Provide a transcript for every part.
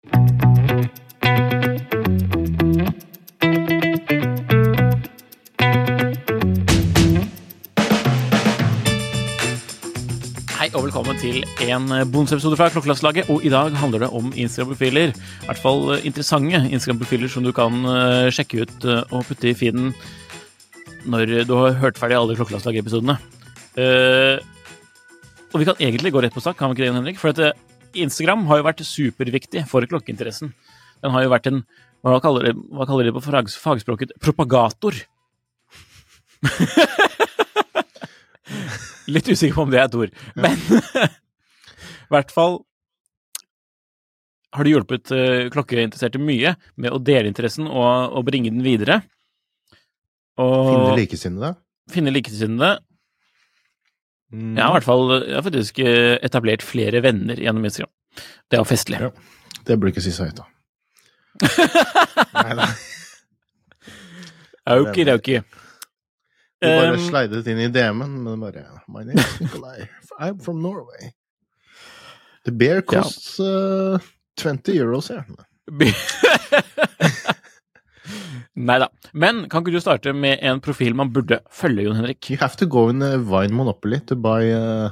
Hei og velkommen til en bonusepisode fra Klokkelandslaget. Og i dag handler det om Instagram-profiler. I hvert fall interessante Instagram-profiler som du kan eh, sjekke ut eh, og putte i feeden når du har hørt ferdig alle Klokkelandslag-episodene. Eh, og vi kan egentlig gå rett på sak, kan vi ikke det, Henrik? For at eh, Instagram har jo vært superviktig for klokkeinteressen. Den har jo vært en Hva kaller de, hva kaller de på fags- fagspråket? Propagator. Litt usikker på om det er et ord. Men i hvert fall har det hjulpet uh, klokkeinteresserte mye med å dele interessen og, og bringe den videre. Og Finne likesinnede. finne likesinnede. Mm. Jeg har i hvert fall jeg har faktisk eh, etablert flere venner gjennom Instagram. Det er jo festlig. Ja. Det burde ikke si så høyt, da. Nei da. Okidoki. Du bare Um, sleidet inn i DM-en, men bare My name is Nikolai. I'm from Norway. The beer costs uh, 20 euros here. Nei da. Men kan ikke du starte med en profil man burde følge, Jon Henrik? You have to go in a wine monopoly to buy uh,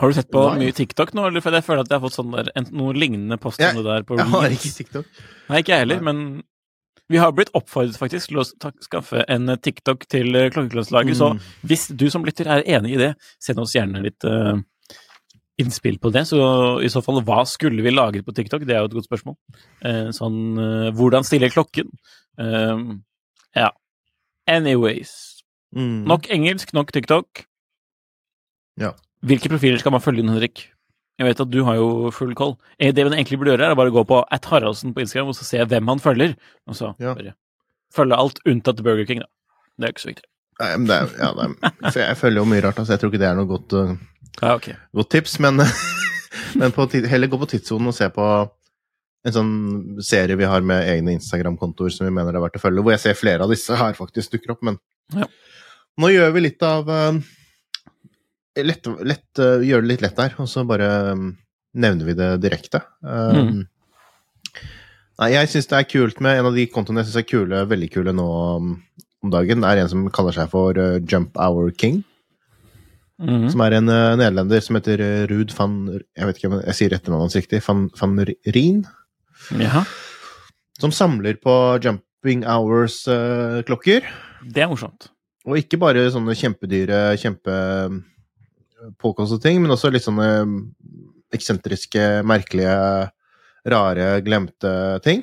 Har du sett på Nei. mye TikTok nå, eller? For jeg føler at jeg har fått sånn der, en, noe lignende post Jeg- der på Jeg har ikke TikTok. Nei, ikke jeg heller, Nei. men vi har blitt oppfordret faktisk til å skaffe en eh, TikTok til uh, mm. så hvis du som lytter er enig i det, send oss gjerne litt eh, innspill på det. Så i så fall, hva skulle vi lagret på TikTok? Det er jo et godt spørsmål. Eh, sånn, eh, hvordan stiller klokken? Eh, ja. Anyways. Mm. Nok engelsk, nok TikTok. Ja. Hvilke profiler skal man følge, inn, Henrik? Jeg vet at du har jo full koll. Eh, Det man egentlig burde gjøre, er å bare gå på at Haraldsen på Instagram og så se hvem han følger. Og så Ja. følge alt unntatt Burger King, da. Det er ikke så viktig. Nei, men det er, ja, det er, for jeg følger jo mye rart, altså. Jeg tror ikke det er noe godt, uh, Ja, ok. godt tips, men, men på, heller gå på tidssonen og se på en sånn serie vi har med egne Instagram-kontoer som vi mener er verdt å følge, hvor jeg ser flere av disse her faktisk dukker opp, men Ja. nå gjør vi litt av uh, lett, lett, uh, Gjør det litt lett der, og så bare um, nevner vi det direkte. Mm. Nei, jeg syns det er kult med en av de kontoene jeg syns er kule, veldig kule nå om dagen. Det er en som kaller seg for Jump Hour King. Mhm. Som er en uh, nederlender som heter uh, Ruud van Jeg vet ikke om jeg sier etternavnet hans riktig. Van, van Rien. Jaha. Som samler på jumping hours-klokker. Det er morsomt. og ikke bare sånne kjempedyre, kjempepåkostede ting, men også litt sånne eksentriske, merkelige, rare, glemte ting.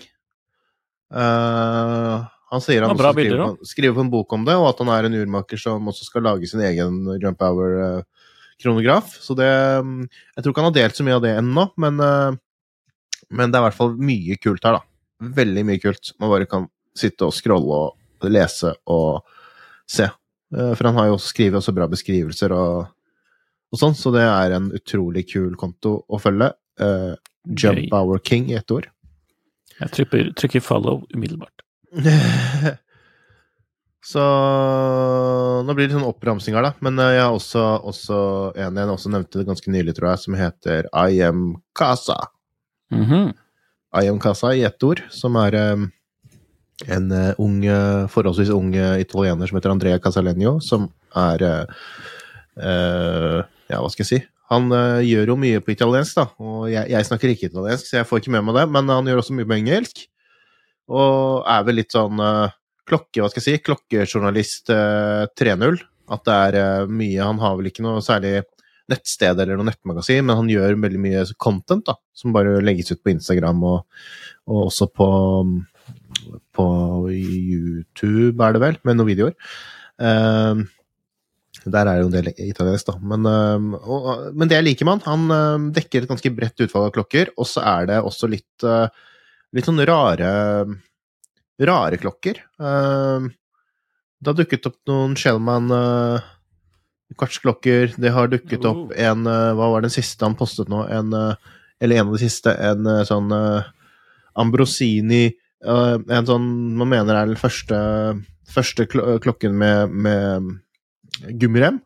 Uh, han sier han også skriver, på, skriver på en bok om det, og at han er en urmaker som også skal lage sin egen jump hour-kronograf. Så det um, Jeg tror ikke han har delt så mye av det ennå, men, uh, men det er i hvert fall mye kult her, da. Veldig mye kult. Man bare kan sitte og scrolle og lese og se. For han har jo også skrevet også bra beskrivelser og, og sånn, så det er en utrolig kul konto å følge. Uh, Jump Hour King i ett ord. Jeg trykker, trykker follow umiddelbart. Så Nå blir det sånn oppramsing her, da. Men eh, jeg har også, også en jeg også nevnte det ganske nylig, tror jeg, som heter I Am Casa. Mhm. I Am Casa i ett ord, som er um, en eh, ung, forholdsvis ung italiener som heter Andrea Casalegno, som er uh, Ja, hva skal jeg si? Han uh, gjør jo mye på italiensk, da. Og jeg, jeg snakker ikke italiensk, så jeg får ikke med meg det, men han gjør også mye på engelsk. Og er vel litt sånn eh, klokke, hva skal jeg si, klokkejournalist eh, 3.0. At det er eh, mye Han har vel ikke noe særlig nettsted eller noe nettmagasin, men han gjør veldig mye content, da, som bare legges ut på Instagram og, og også på, på YouTube, er det vel, med noen videoer. Eh, Der er det jo en del italiensk, da. Men, øhm, og, men det liker med han, han øhm, dekker et ganske bredt utvalg av klokker, og så er det også litt, øh, litt sånn rare rare klokker. Øhm, det har dukket opp noen Shellman øh, kvartsklokker. Det har dukket opp Oh. en øh, Hva var den siste han postet nå? En, øh, eller en av de siste. En sånn Ambrosini En sånn man mener er den første, første klo klokken med, med gummirem.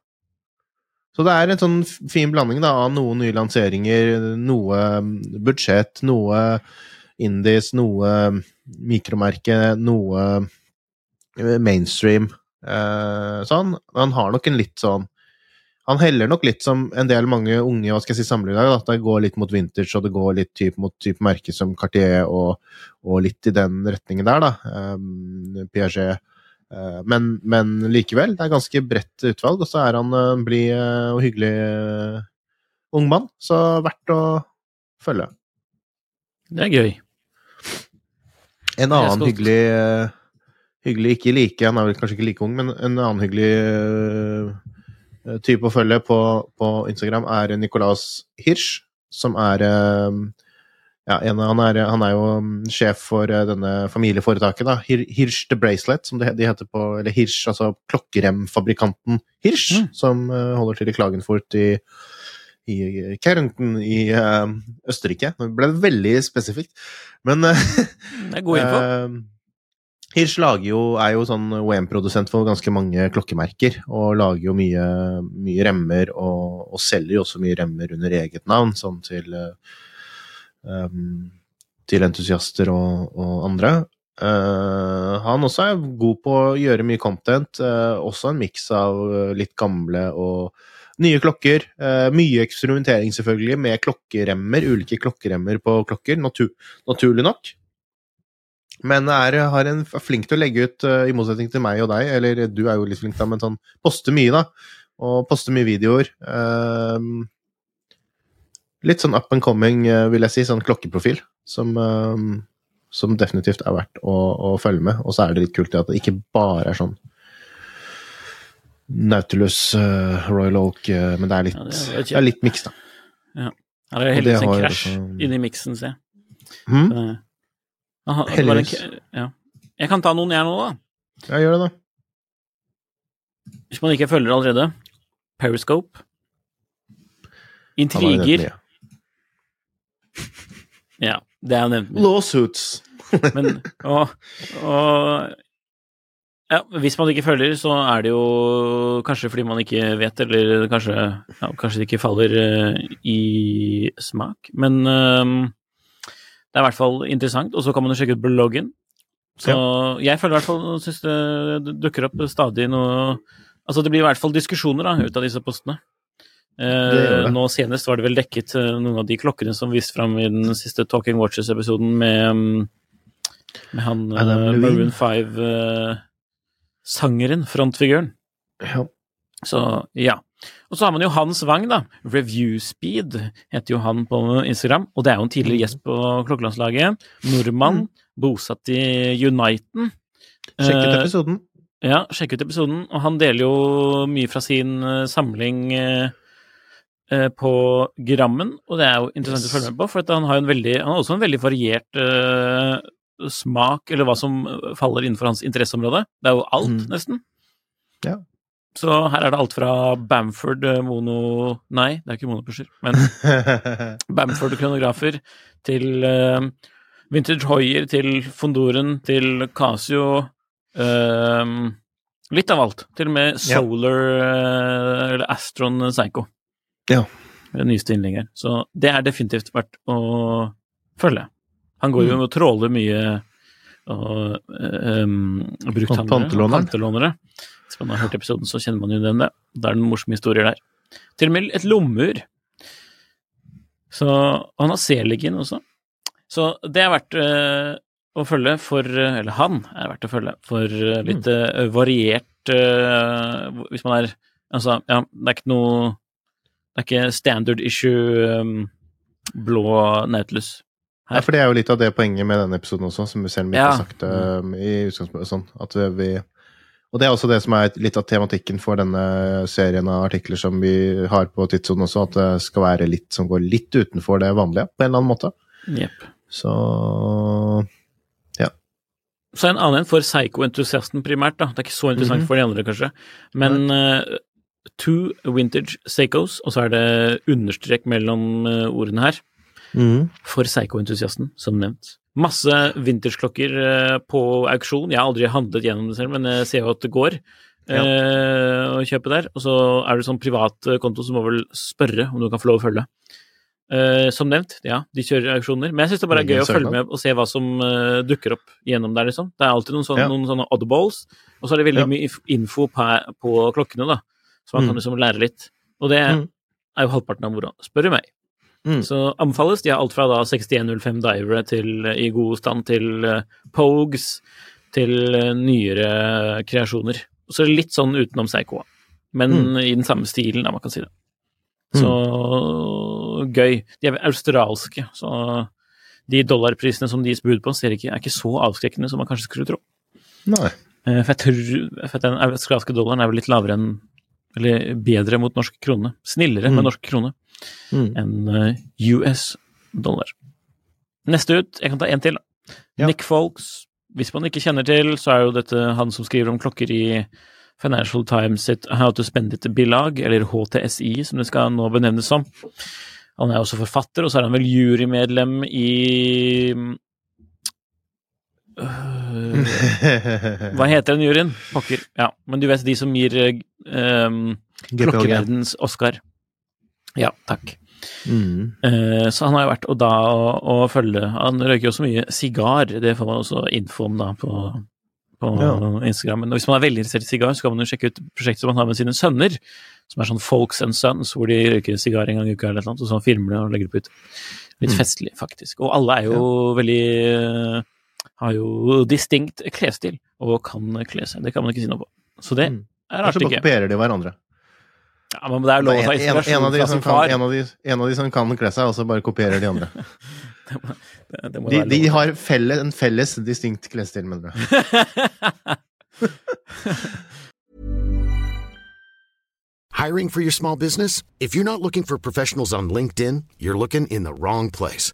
Så det er en sånn fin blanding da, av noen nye lanseringer, noe mm, budsjett, noe indies, noe mm, mikromerke, noe eh, mainstream. Eh, sånn. Han har nok en litt sånn Han heller nok litt som en del mange unge hva skal jeg si, samlere i dag. At det går litt mot vintage, og det går litt typ mot type merke som Cartier, og, og litt i den retningen der, da. Um, Piaget. Uh, Men, men likevel, det er ganske bredt utvalg, og så er han en blid eh, og hyggelig eh, ung mann. Så verdt å følge. Det er gøy. En annen skal- hyggelig eh, Hyggelig, ikke like, han er vel kanskje ikke like ung, men en annen hyggelig eh, type å følge på, på Instagram er Nicolas Hirsch, som er ja, en, han, er, han er jo mm, sjef for denne familieforetaket, da. Hirsch The Bracelet, som det, de heter på Eller Hirsch, altså klokkeremfabrikanten Hirsch, Mm. som holder til i Klagenfurt i i Kärnten i uh, Østerrike. Nå ble det veldig spesifikt. Men eh, Det er god info. Eh, Hirsch jo, er jo sånn OEM-produsent for ganske mange klokkemerker, og lager jo mye, mye remmer, og, og selger jo også mye remmer under eget navn, sånn til, um, til entusiaster og, og andre. Uh, han også er god på å gjøre mye content, uh, også en miks av litt gamle og nye klokker. eh, mye eksperimentering, selvfølgelig, med klokkeremmer, ulike klokkeremmer på klokker, natur, naturlig nok. Men er, en, er flink til å legge ut, eh, i motsetning til meg og deg, eller du er jo litt flink da, men sånn poste mye, da. Og poste mye videoer. Ehm, litt sånn up and coming, eh, vil jeg si, sånn klokkeprofil, som, ehm, som definitivt er verdt å, å følge med. Og så er det litt kult at det ikke bare er sånn Nautilus, uh, Royal Oak, uh, men det er litt, Ja, det er- litt miks, da. Ja. Eller det heldigvis en har krasj også- inni miksen, ser jeg. Hm? Eh, aha, det en Ja. Jeg kan ta noen jeg nå, da. Ja, gjør det, da. Hvis man ikke følger allerede. Periscope. Intriger. Ja, det er jo nevnt. Lawsuits. Men og, og ja, Hvis man ikke følger, så er det jo kanskje fordi man ikke vet, eller kanskje, ja, kanskje det ikke faller eh, i smak. Men um, det er i hvert fall interessant, og så kan man jo sjekke ut bloggen. Så ja. jeg føler i hvert fall synes det dukker opp stadig noe Altså det blir i hvert fall diskusjoner da, ut av disse postene. Eh, nå senest var det vel dekket eh, noen av de klokkene som viste fram i den siste Talking Watches-episoden med, med han eh, Maroon 5 sangeren, frontfiguren. Ja. Så, ja. Og så har man jo Hans Wang, da. Review Speed heter jo han på Instagram. Og det er jo en tidligere mm. gjest på Klokkelandslaget. Nordmann, mm. bosatt i Uniten. Sjekk ut eh, episoden. Eh, ja, sjekk ut episoden. Og han deler jo mye fra sin eh, samling eh, eh, på Grammen, og det er jo interessant yes. å følge med på, for han har, veldig, han har også en veldig variert eh, smak, eller hva som faller innenfor hans interesseområde. Det er jo alt, Mm. nesten. Ja. Så her er det alt fra Bamford eh, mono... Nei, det er ikke monopusher, men Bamford-kronografer til uh, Vintage Hoyer, til Fondoren, til Casio uh, Litt av alt. Til og med Ja. Solar eh, eller Astron Psycho. Ja. Det nyeste innlegget her. Så det er definitivt verdt å følge. Han går Mm. jo og tråler mye og um, brukthandlere og pantelånere. Hvis man har hørt episoden, så kjenner man jo den, det. Det er noen morsomme historier der. Til og med et lommeur. Så han har C-liggen også. Så det er verdt eh, å følge for eh, Eller han er verdt å følge for eh, litt eh, variert eh, Hvis man er Altså, ja, det er ikke noe Det er ikke standard issue um, blå Nautilus. Ja, for det er jo litt av det poenget med denne episoden også, som vi selv ikke Ja. har sagt um, i utgangspunktet. Sånn, at vi, Og det er også det som er litt av tematikken for denne serien av artikler som vi har på Tidssonen også, at det skal være litt som går litt utenfor det vanlige, på en eller annen måte. Yep. Så Så en annen en for Psycho-entusiasten primært, da. Det er ikke så interessant Mhm. for de andre, kanskje. Men uh, Two Vintage psychos, og så er det understrek mellom eh, ordene her, for Seigo-entusiasten, som nevnt. Masse vintage-klokker eh, på auksjon. Jeg har aldri handlet gjennom det selv, men jeg ser jo at det går Ja. eh, å kjøpe der. Og så er det sånn privat eh, konto, så må vel spørre om du kan få lov å følge. Eh, som nevnt, ja, de kjører auksjoner. Men jeg syns det bare er gøy å følge med og se hva som uh, dukker opp gjennom der, liksom. Det er alltid noen sånne, Ja. noen sånne oddballs, og så er det veldig Ja. mye info på, på klokkene, da. Så man kan Mm. liksom lære litt. Og det Mm. er jo halvparten av moroa, spør du meg. Mm. Så anbefales. De har alt fra da 6105 divere til, i god stand til eh, Pogues, til eh, nyere kreasjoner. Så litt sånn utenom Seikoa, men Mm. i den samme stilen, da, man kan si det. Så gøy. De er australske, så de dollarprisene som de gis bud på, ser ikke, er ikke så avskrekkende som man kanskje skulle tro. Nei. Eh, For jeg tror for den australske dollaren er vel litt lavere enn Eller bedre mot norsk krone. Snillere Mm. med norsk krone Mm. enn eh, US dollar. Neste ut, jeg kan ta en til. Ja. Nick Folks. Hvis man ikke kjenner til, så er jo dette han som skriver om klokker i Financial Times sitt How to Spend It-bilag, eller HTSI, som det skal nå benevnes som. Han er også forfatter, og så er han vel jurymedlem i Hva heter den juryen? Pokker. Ja, men du vet de som gir um, GPLG. klokkeverdens Oscar. Ja, takk. Mm. Uh, så han har jo vært og da å, følge Han røyker jo så mye sigar, det får man også info om da på, på Ja. Instagram. Men hvis man er veldig interessert i sigar, så kan man jo sjekke ut prosjektet som han har med sine sønner, som er sånn Folks and Sons, hvor de røyker sigar en gang i uka eller noe, og så filmer de og legger det på ut. Litt Mm. festlig, faktisk. Og alle er jo veldig eh, har jo distinkt klesstil, og kan kle seg. Det kan man ikke si noe på. Så det Mm. er Kanskje ikke bare kopierer de hverandre. Ja, men det er lov å ta En, en, en, inspirasjon av de fra som sin kan, far. en, av de, en av de som kan kle seg, og så bare kopierer de andre. Det- det må De, være de har felles, en felles distinkt klesstil, mener du. Hiring for your small business? If you're not looking for professionals on LinkedIn, you're looking in the wrong place.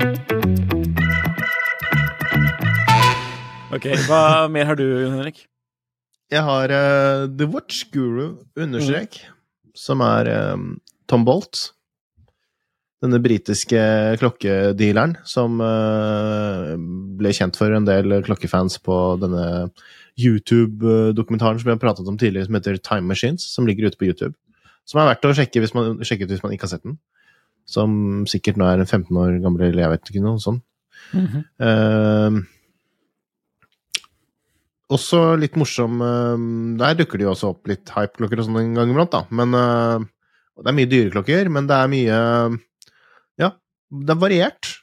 Ok, hva mer har du, Henrik? Jeg har uh, The Watch Guru understrek, som er um, Tom Bolt. Denne britiske klokkedealeren som uh, ble kjent for en del klokkefans på denne YouTube-dokumentaren som vi har pratet om tidligere, som heter Time Machines, som ligger ute på YouTube. Som er verdt å sjekke, hvis man, sjekke ut hvis man ikke har sett den. Som sikkert nå er en 15 år gammel, eller jeg vet ikke noe sånt. -hmm. Eh, også litt morsom eh, Der dukker det jo også opp litt hype-klokker og sånn en gang iblant, da. Men eh, Det er mye dyreklokker, men det er mye Ja, det er variert.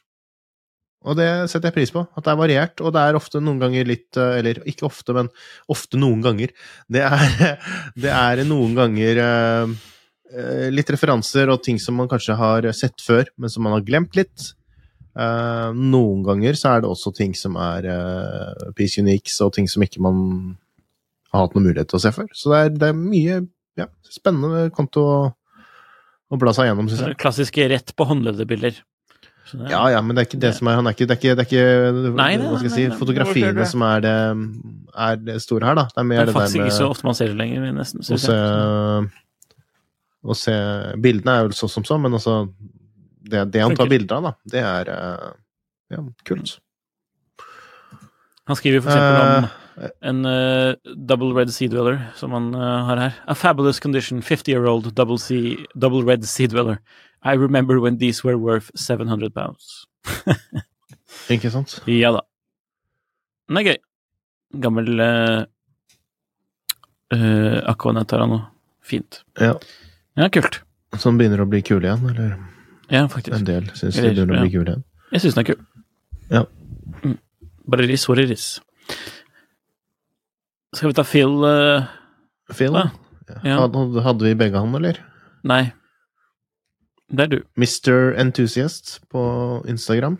Og det setter jeg pris på. At det er variert, og det er ofte noen ganger litt eh, Eller ikke ofte, men ofte noen ganger. Det er, det er noen ganger litt referanser og ting som man kanskje har sett før, men som man har glemt litt. Eh, noen ganger så er det også ting som er uh, piece uniques, og ting som ikke man har hatt noen mulighet til å se før. Så det er, det er mye ja, spennende konto å, å bla seg gjennom, syns jeg. Klassiske rett på håndledde bilder. Så det er- Ja, ja, men det er ikke det som er Han er ikke Det er ikke, det er ikke Nei, nei, hva skal jeg si, nei, fotografiene det? som er det, er det store her, da. Det er mer det det, er faktisk ikke så ofte man ser det lenger, nesten. å se se Bildene er jo så som så, men altså Det, det han tar bilder av, da, det er eh, ja, kult. Han skriver eksempel om Eh, en uh, double red sea dweller, som han uh, har her. A fabulous condition, 50-year-old double, double red sea dweller. I remember when these were worth 700 pounds. Ikke sant? Ja da. Den er gøy. Gammel eh, Uh, Aquanet har han nå. Fint. Ja. Ja, kult. Som begynner å bli kul igjen, eller Ja, faktisk. en del syns de begynner å bli kul igjen. Jeg syns den er kul. Ja. Mm. Bare riss, hvor riss? Skal vi ta Phil uh, Phil? Da? Ja. Hadde, hadde vi begge han, eller? Nei. Det er du. Mr. Enthusiast på Instagram.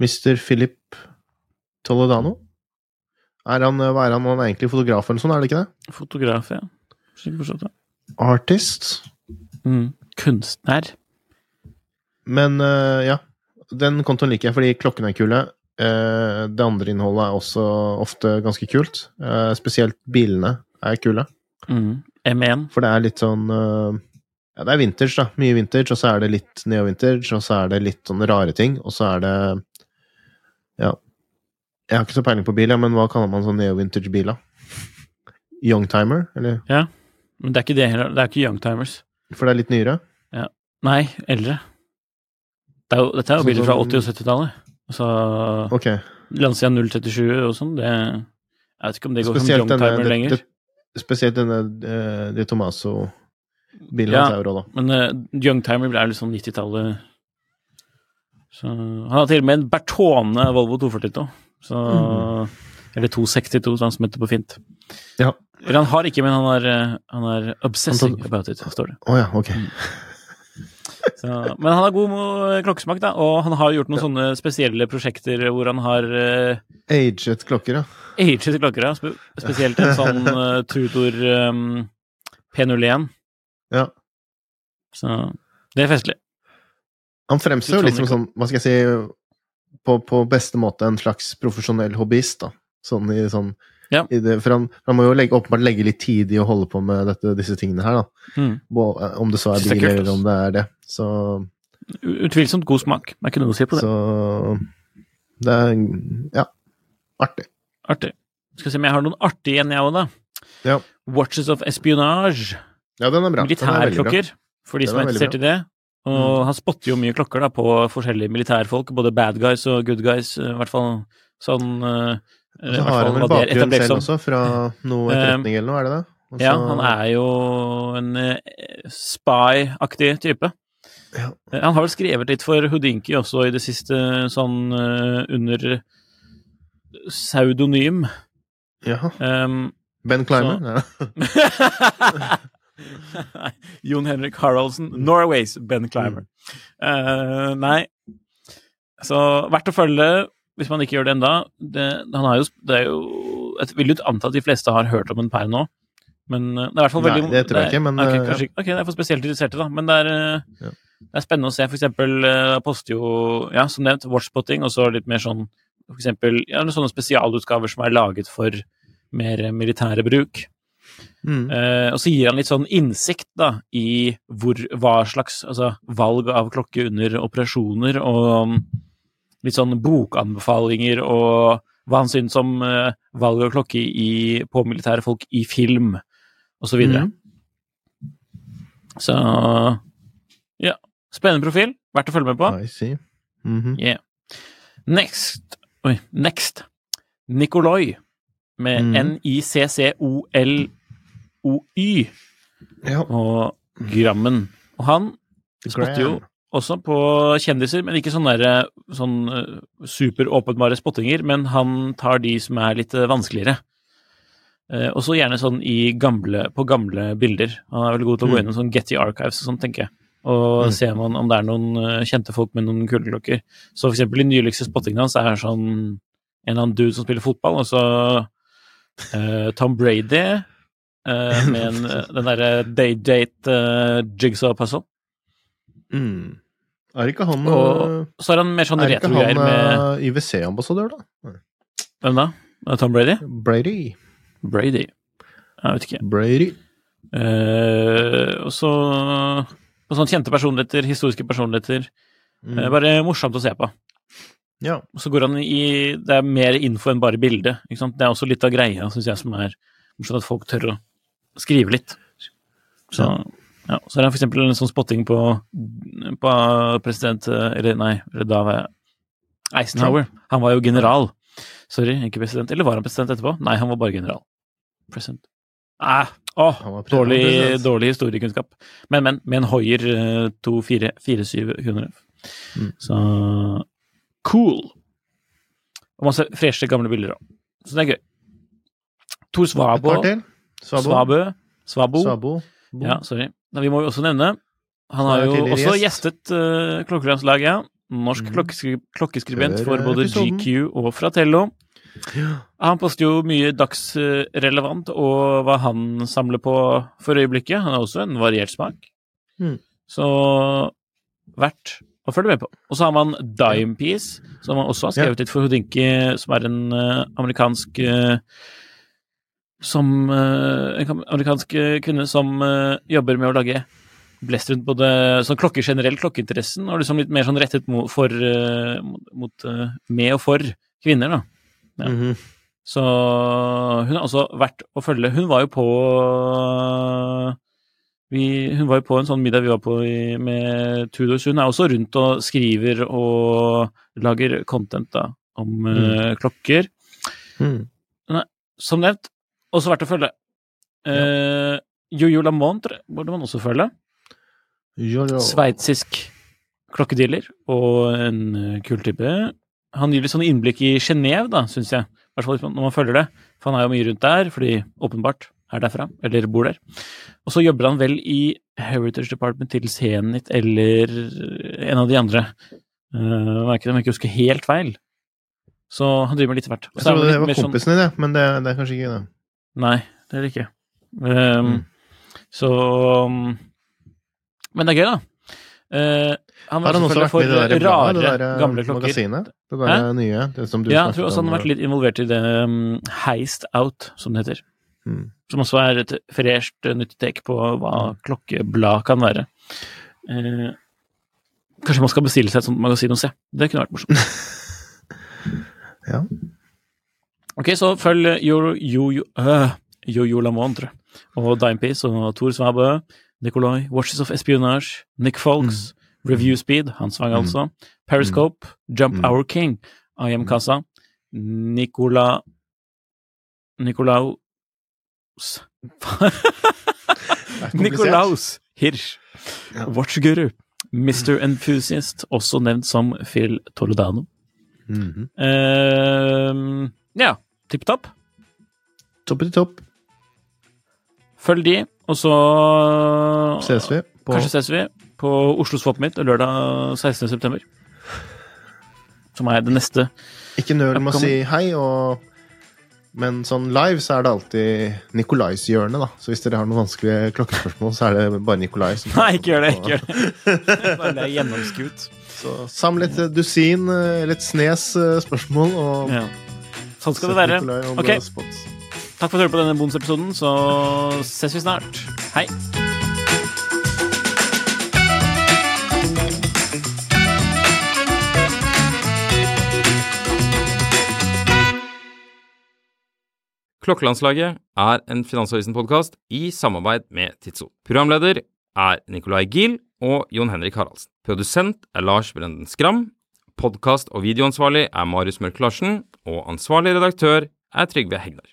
Mr. Philip Toledano. Er han, hva er han, han er egentlig fotograf eller sånn, er det ikke det? Fotograf, ja. Forstått, ja. Artist. Mm. Kunstner. Men uh, ja, den kontoen liker jeg fordi klokkene er kule. Uh, det andre innholdet er også ofte ganske kult. Uh, spesielt bilene er kule. Mm. M1. For det er litt sånn Ja, det er vintage, da. Mye vintage, og så er det litt neo-vintage, og så er det litt sånne rare ting, og så er det Ja. Jeg har ikke så peiling på bil, ja, men hva kaller man sånn neo-vintage-bil, da? Youngtimer, eller? Ja. Men det er ikke det heller. Det er ikke Youngtimers. For det er litt nyere? Nei, eldre. Det er jo, dette er jo bilder fra 80- og 70-tallet. Altså Ok. Lancia 037 og sånn, det Jeg vet ikke om det går som Spesielt denne, Youngtimer lenger. det, spesielt denne uh, De Tomaso-bilen Ja. hans er da. Men uh, Youngtimer er liksom 90-tallet. Så Han har til og med en Bertone Volvo 242. Så Eller 262, sånn som heter på fint. Ja. Eller han har ikke, men han er, eh, han er obsessing Han tar- about it, står det. Oh ja, ok. Så, men han har god klokkesmak, da, og han har gjort noen sånne spesielle prosjekter hvor han har uh, Aged klokker, ja. aged klokker, ja. Spe spesielt en sånn uh, Tudor um, P01. Ja. Så det er festlig. Han fremstår jo litt som sånn, hva skal jeg si, på, på beste måte en slags profesjonell hobbyist, da. Sånn i sånn Ja. det, For han, han må jo legge, åpenbart legge litt tid i å holde på med dette, disse tingene her, da. Mm. Om det så er Synes er bil, eller om det er det. Så, Utvilsomt god smak. Det er ikke noe å si på det. så Det er ja, artig. Artig. Skal se om jeg har noen artige igjen, jeg òg, da. Ja. Watches of Espionage. Ja, den er bra. Er. Militærklokker, for de Den som er er interessert i det. Og han spotter jo mye klokker da på forskjellige militærfolk, både bad guys og good guys, i hvert fall sånn uh, Så har han vel bakgrunn selv også, fra noe etterretning eller noe, er det det? Også, Ja, han er jo en uh, spy-aktig type. Ja. Eh, Han har vel skrevet litt for Houdinki også i det siste, sånn eh, under pseudonym. Jaha. Um, Ben Clymer? Ja. Jon Henrik Haraldsen, Norways Ben Clymer. Uh, nei, så verdt å følge hvis man ikke gjør det enda. Det, han har jo, det er jo Jeg vil jo anta at de fleste har hørt om en per nå. Men eh, det er i hvert fall veldig Nei, det tror jeg er- ikke, men, ok, eh, kanskje, ikke. ok, det er for spesielt interesserte, da. Men det er, eh, Ja. det er spennende å se. For eksempel eh, poster jo, ja, som nevnt, watchspotting, og så litt mer sånn for eksempel ja, sånne spesialutgaver som er laget for mer militære bruk. Mm. Eh, og så gir han litt sånn innsikt da, i hvor, hva slags altså, valg av klokke under operasjoner, og um, litt sånn bokanbefalinger, og hva han syns om eh, valg av klokke i, på militære folk i film, og så. Mm. Så ja, spennende profil. Verdt å følge med på. I see. Mhm. Yeah. Next Oi, next. Nicoloi, med Mm. N-I-C-C-O-L-O-Y Ja. og Grammen. Og han spotter jo også på kjendiser, men ikke sånne, der, sånn eh, superåpenbare spottinger, men han tar de som er litt eh, vanskeligere. Eh, og så gjerne sånn i gamle, på gamle bilder. Han er veldig god til å gå inn gjennom sånn Getty Archives og sånn, tenker jeg. Og Mm. ser man om det er noen eh, kjente folk med noen kuleklokker. Så for eksempel i nyligste spottingen hans er sånn en eller annen dude som spiller fotball, og så uh, Tom Brady uh, med en, den derre day-date uh, jigsaw puzzle. Mm. Er ikke han Og så er han mer sånn Er ikke retro-greier han med IWC-ambassadør, da? Hvem da? Tom Brady? Brady. Brady. Jeg vet ikke. Brady. Uh, og så og sånn kjente personligheter, historiske personligheter. Mm. Uh, bare morsomt å se på. Ja. Og så går han i Det er mer info enn bare bilde. Ikke sant? Det er også litt av greia, syns jeg, som er morsomt at folk tør å skrive litt. Så, ja. så er det eksempel en sånn spotting på, på president eh, Eller nei, da var jeg Eisenhower. Han var jo general. Sorry, ikke president. Eller var han president etterpå? Nei, han var bare general. Present. Ah, åh, Han dårlig, president. dårlig historiekunnskap. Men, men, med en Hoier 24700. Mm. Så cool. Og masse freshe, gamle bilder òg. Så det er gøy. Tor Svabo. Svabo. Svabø. Svabo. Svabo. Ja, sorry. Da, vi må jo også nevne Han har jo også gjest. gjestet uh, Klokkelandslaget. Norsk Mhm. klokkeskri klokkeskribent for både. GQ og Fratello. Han poster jo mye dagsrelevant og hva han samler på for øyeblikket. Han har også en variert smak. Mm. Så verdt å følge med på. Og så har man Dime Piece, som han også har skrevet litt for Houdinki, som er en eh, amerikansk eh, som eh, En amerikansk kvinne som jobber med å lage blest rundt både sånn klokker generelt, klokkeinteressen, og liksom litt mer sånn rettet mot, for, eh, mot, eh, med og for kvinner, da. Ja. Mhm. Så hun er også verdt å følge. Hun var jo på vi, Hun var jo på en sånn middag vi var på i, med Tudors. Hun er også rundt og skriver og lager content da, om eh, klokker. Mhm. Som nevnt, også verdt å følge. Eh, Jojo Lamontre burde man også følge. Sveitsisk klokkedealer og en eh, kul type. Han gir litt sånn innblikk i Genéve, da, syns jeg. I hvert fall når man følger det. For han er jo mye rundt der, fordi åpenbart er derfra, eller bor der. Og så jobber han vel i Heritage Department til Zenit eller en av de andre. Uh, ikke, om jeg ikke husker helt feil. Så han driver med litt hvert. Jeg trodde det var sånn- kompisen din, sånn... men det, det er kanskje ikke det. Nei, det er det ikke. Um, Mm. Så um, Men det er gøy, da. Uh, han Har han også vært med i det der rare, det der eh, gamle klokker. magasinet? Det der nye? Det som du Ja, jeg tror også han har vært litt involvert i det um, Heist Out, som det heter. mm. Som også er et fresht nytt nyttig take på hva klokkeblad kan være. Uh, kanskje man skal bestille seg et sånt magasin og se. Det kunne vært morsomt. Ja. Ok, så følg Jojo jo, jo, Lamontre og Dimepiece og Tor Svabø, Nicolai, Watches of Espionage, Nick Folks, Review Speed, han svang Mm. altså, Periscope, Jump Mm. Our King, I Am Casa, Nicola Nicolaus. Nicolaus Hirsch, Ja. Watchguru, Mr. Enthusiast, også nevnt som Phil Toledano. Mm -hmm. uh, ja, tipp topp. Topp til topp. Følg de, og så Ses vi på Kanskje ses vi på Oslo Swap Meet lørdag 16. september. Som er det neste. Ikke nøl med å si hei, og Men sånn live så er det alltid Nikolais hjørne, da. Så hvis dere har noen vanskelige klokkespørsmål, så er det bare Nikolai som Nei, ikke gjør det! ikke gjør det. Bare det er gjennomskuet. Så samle et dusin, Litt eller et snes eh, spørsmål, og Ja. Sånn skal det være. Ok. Takk for at du hørte på denne bonusepisoden, så ses vi snart. Hei! Klokkelandslaget er en Finansavisen-podkast i samarbeid med Tidso. Programleder er Nicolai Giel og Jon Henrik Haraldsen. Produsent er Lars Brenden Skram. Podkast- og videoansvarlig er Marius Mørk Larsen. Og ansvarlig redaktør er Trygve Hegnar.